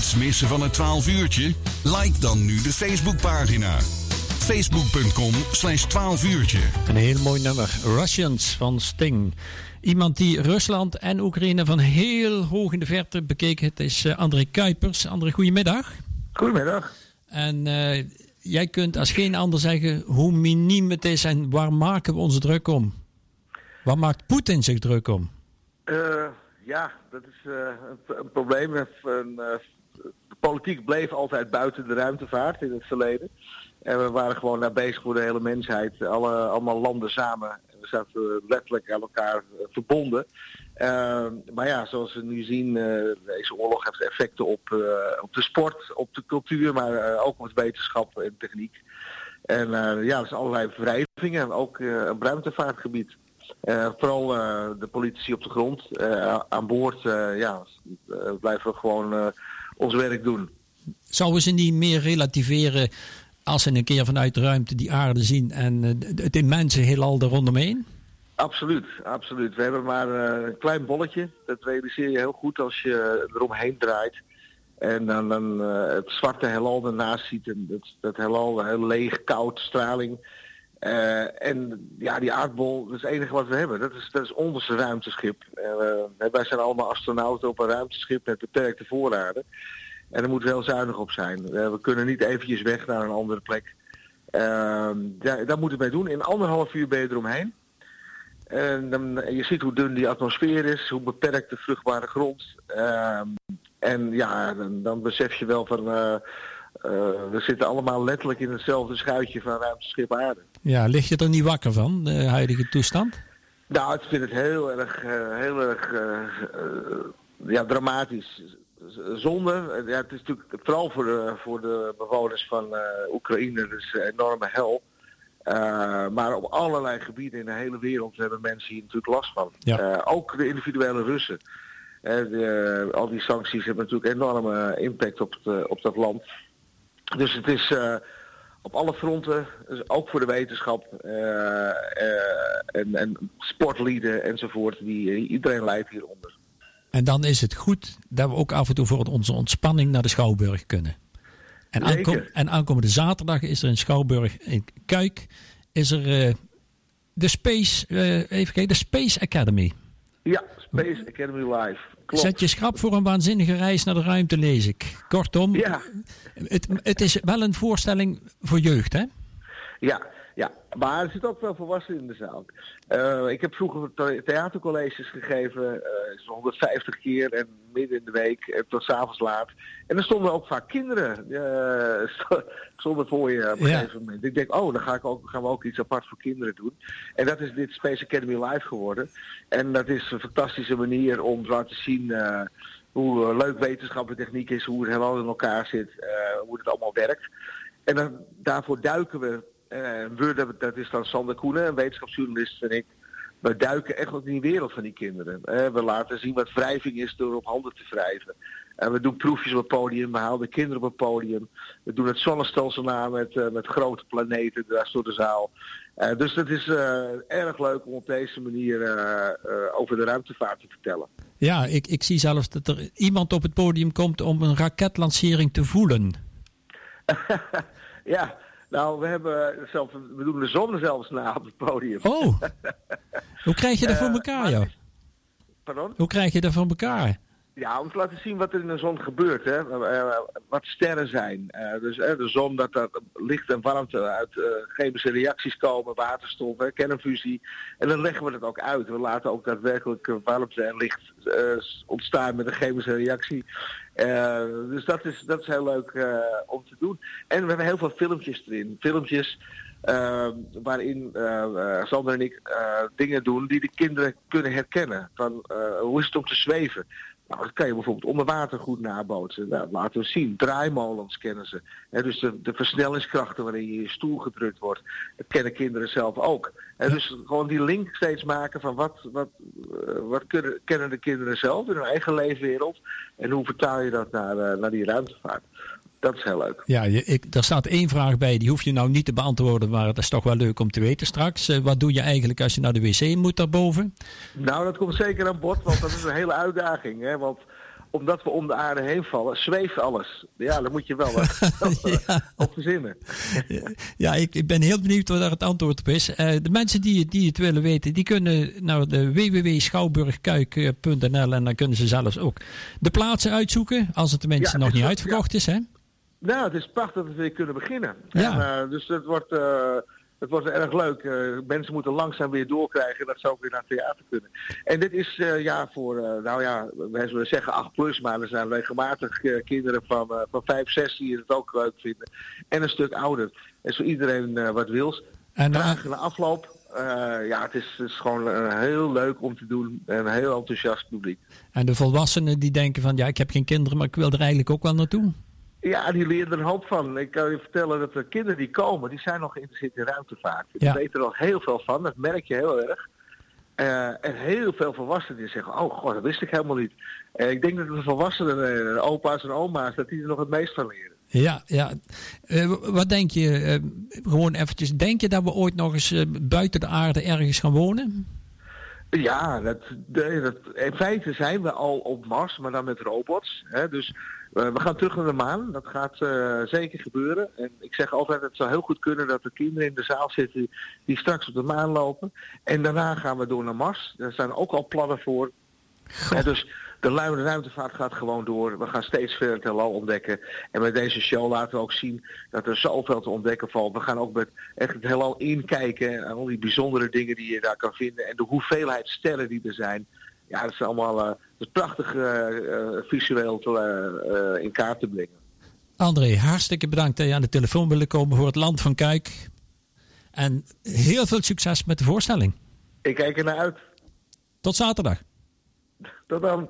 Niets missen van het 12 uurtje? Like dan nu de Facebookpagina. Facebook.com slash 12 uurtje. Een heel mooi nummer. Russians van Sting. Iemand die Rusland en Oekraïne van heel hoog in de verte bekeek. Het is uh, André Kuipers. André, goedemiddag. Goedemiddag. En uh, jij kunt als geen ander zeggen hoe miniem het is en waar maken we ons druk om? Waar maakt Poetin zich druk om? Uh, ja, dat is uh, een, een, probleem. Een, politiek bleef altijd buiten de ruimtevaart in het verleden. En we waren gewoon daar bezig voor de hele mensheid. Alle, allemaal landen samen. We zaten letterlijk aan elkaar verbonden. Uh, maar ja, zoals we nu zien, uh, deze oorlog heeft effecten op, uh, op de sport, op de cultuur, maar ook op wetenschap en techniek. En ja, zijn allerlei wrijvingen, ook op ruimtevaartgebied. vooral de politici op de grond, aan boord, ja, blijven we gewoon ons werk doen. Zouden ze niet meer relativeren als ze een keer vanuit de ruimte die aarde zien en het immense heelal er rondomheen? Absoluut, absoluut. We hebben maar uh, een klein bolletje. Dat realiseer je heel goed als je eromheen draait. En dan, dan uh, het zwarte heelal ernaast ziet. En dat, dat heelal heel leeg, koud, straling. Uh, en ja, die aardbol, dat is het enige wat we hebben. Dat is, dat is ons ruimteschip. wij zijn allemaal astronauten op een ruimteschip met beperkte voorraden. En daar moeten we heel zuinig op zijn. we kunnen niet eventjes weg naar een andere plek. Ehm, daar, daar moeten we mee doen. In anderhalf uur ben je eromheen. En dan, je ziet hoe dun die atmosfeer is, hoe beperkt de vruchtbare grond. Uh, en ja, dan, dan, besef je wel van, uh, uh, we zitten allemaal letterlijk in hetzelfde schuitje van ruimteschip aarde. Ja, lig je er niet wakker van, de huidige toestand? Nou, ik vind het heel erg, heel erg ja, dramatisch. Zonde, ja, het is natuurlijk vooral voor de, voor de bewoners van Oekraïne dus een enorme hel. Uh, maar op allerlei gebieden in de hele wereld hebben mensen hier natuurlijk last van. Ja. Uh, ook de individuele Russen. De, al die sancties hebben natuurlijk enorme impact op, het, op dat land. Dus het is op alle fronten, dus ook voor de wetenschap en, en sportlieden enzovoort, die, iedereen leidt hieronder. En dan is het goed dat we ook af en toe voor onze ontspanning naar de Schouwburg kunnen. En, aankom, en aankomende zaterdag is er in Schouwburg in Kuik is er uh, de Space, even kijken, de Space Academy. Ja, Space Academy Live. Klopt. Zet je schrap voor een waanzinnige reis naar de ruimte, lees ik. Kortom, ja. het, het is wel een voorstelling voor jeugd, hè? Ja, ja, maar er zit ook wel volwassenen in de zaal. Uh, ik heb vroeger theatercolleges gegeven, uh, 150 keer en midden in de week en tot s'avonds laat. En er stonden ook vaak kinderen uh, stonden voor je op een ja. gegeven moment. Ik denk, oh, dan ga ik ook, gaan we ook iets apart voor kinderen doen. En dat is dit Space Academy Live geworden. En dat is een fantastische manier om te laten zien hoe leuk wetenschappelijke techniek is, hoe het helemaal in elkaar zit, hoe het allemaal werkt. En dan, daarvoor duiken we we, dat is dan Sander Koenen, een wetenschapsjournalist en ik. We duiken echt op die wereld van die kinderen. Uh, we laten zien wat wrijving is door op handen te wrijven. En we doen proefjes op het podium, we halen de kinderen op het podium. We doen het zonnestelsel na met, uh, met grote planeten daar door de zaal. Uh, dus het is uh, erg leuk om op deze manier over de ruimtevaart te vertellen. Ja, ik, ik zie zelfs dat er iemand op het podium komt om een raketlancering te voelen. ja, nou, we hebben zelf, we doen de zon zelfs na op het podium. Oh, hoe krijg je dat voor elkaar, joh? Pardon? Hoe krijg je dat voor elkaar? Ja, om te laten zien wat er in de zon gebeurt. Hè. Wat sterren zijn. Uh, dus uh, de zon, dat er licht en warmte uit uh, chemische reacties komen, waterstof, kernfusie. En dan leggen we dat ook uit. We laten ook daadwerkelijk warmte en licht ontstaan met een chemische reactie. dus dat is, dat is heel leuk om te doen. En we hebben heel veel filmpjes erin. Filmpjes waarin Sander en ik dingen doen die de kinderen kunnen herkennen. Van hoe is het om te zweven? Nou, dat kan je bijvoorbeeld onder water goed nabootsen. Nou, laten we zien. Draaimolens kennen ze. dus de, de, versnellingskrachten waarin je in je stoel gedrukt wordt. Dat kennen kinderen zelf ook. dus gewoon die link steeds maken van wat, wat, uh, wat kunnen, kennen de kinderen zelf in hun eigen leefwereld. En hoe vertaal je dat naar, uh, naar die ruimtevaart dat is heel leuk. Ja, ik, daar staat één vraag bij, die hoef je nou niet te beantwoorden, maar dat is toch wel leuk om te weten straks. Uh, wat doe je eigenlijk als je naar de wc moet daarboven? Nou, dat komt zeker aan bod, want dat is een hele uitdaging. Hè? Want omdat we om de aarde heen vallen, zweeft alles. Ja, daar moet je wel ja. op verzinnen. ja, ik, ik, ben heel benieuwd wat daar het antwoord op is. Uh, de mensen die, die het willen weten, die kunnen naar de www.schouwburgkuik.nl en dan kunnen ze zelfs ook de plaatsen uitzoeken, als het tenminste ja, nog niet uitverkocht is. Hè? Nou, het is prachtig dat we weer kunnen beginnen. Ja. En, uh, dus het wordt... Uh, het wordt erg leuk. Uh, mensen moeten langzaam weer doorkrijgen dat ze ook weer naar het theater kunnen. En dit is ja voor, nou ja, wij zullen zeggen 8 plus, maar er zijn regelmatig kinderen van, van 5, 6 die het ook leuk vinden. En een stuk ouder. En zo iedereen wat wils. En na de afloop, ja, het is, het is gewoon heel leuk om te doen. En een heel enthousiast publiek. En de volwassenen die denken van, ja, ik heb geen kinderen, maar ik wil er eigenlijk ook wel naartoe. Ja, die leren er een hoop van. Ik kan je vertellen dat de kinderen die komen, die zijn nog geïnteresseerd in ruimtevaart. Die weten er al heel veel van, dat merk je heel erg. Uh, en heel veel volwassenen die zeggen, oh god, dat wist ik helemaal niet. Uh, ik denk dat de volwassenen, uh, opa's en oma's, dat die er nog het meest van leren. Ja, ja. wat denk je, gewoon eventjes, denk je dat we ooit nog eens buiten de aarde ergens gaan wonen? Ja, dat, in feite zijn we al op Mars, maar dan met robots. Hè? Dus uh, we gaan terug naar de maan. Dat gaat uh, zeker gebeuren. En ik zeg altijd, het zou heel goed kunnen dat er kinderen in de zaal zitten die straks op de maan lopen. En daarna gaan we door naar Mars. Daar zijn ook al plannen voor. En dus de luide ruimtevaart gaat gewoon door. We gaan steeds verder het heelal ontdekken. En met deze show laten we ook zien dat er zoveel te ontdekken valt. We gaan ook met echt het heelal inkijken. En al die bijzondere dingen die je daar kan vinden. En de hoeveelheid sterren die er zijn. Ja, dat is allemaal uh, dat prachtig uh, visueel te, in kaart te brengen. André, hartstikke bedankt dat je aan de telefoon willen komen voor het Land van Kuik. En heel veel succes met de voorstelling. Ik kijk er naar uit. Tot zaterdag. Tot dan.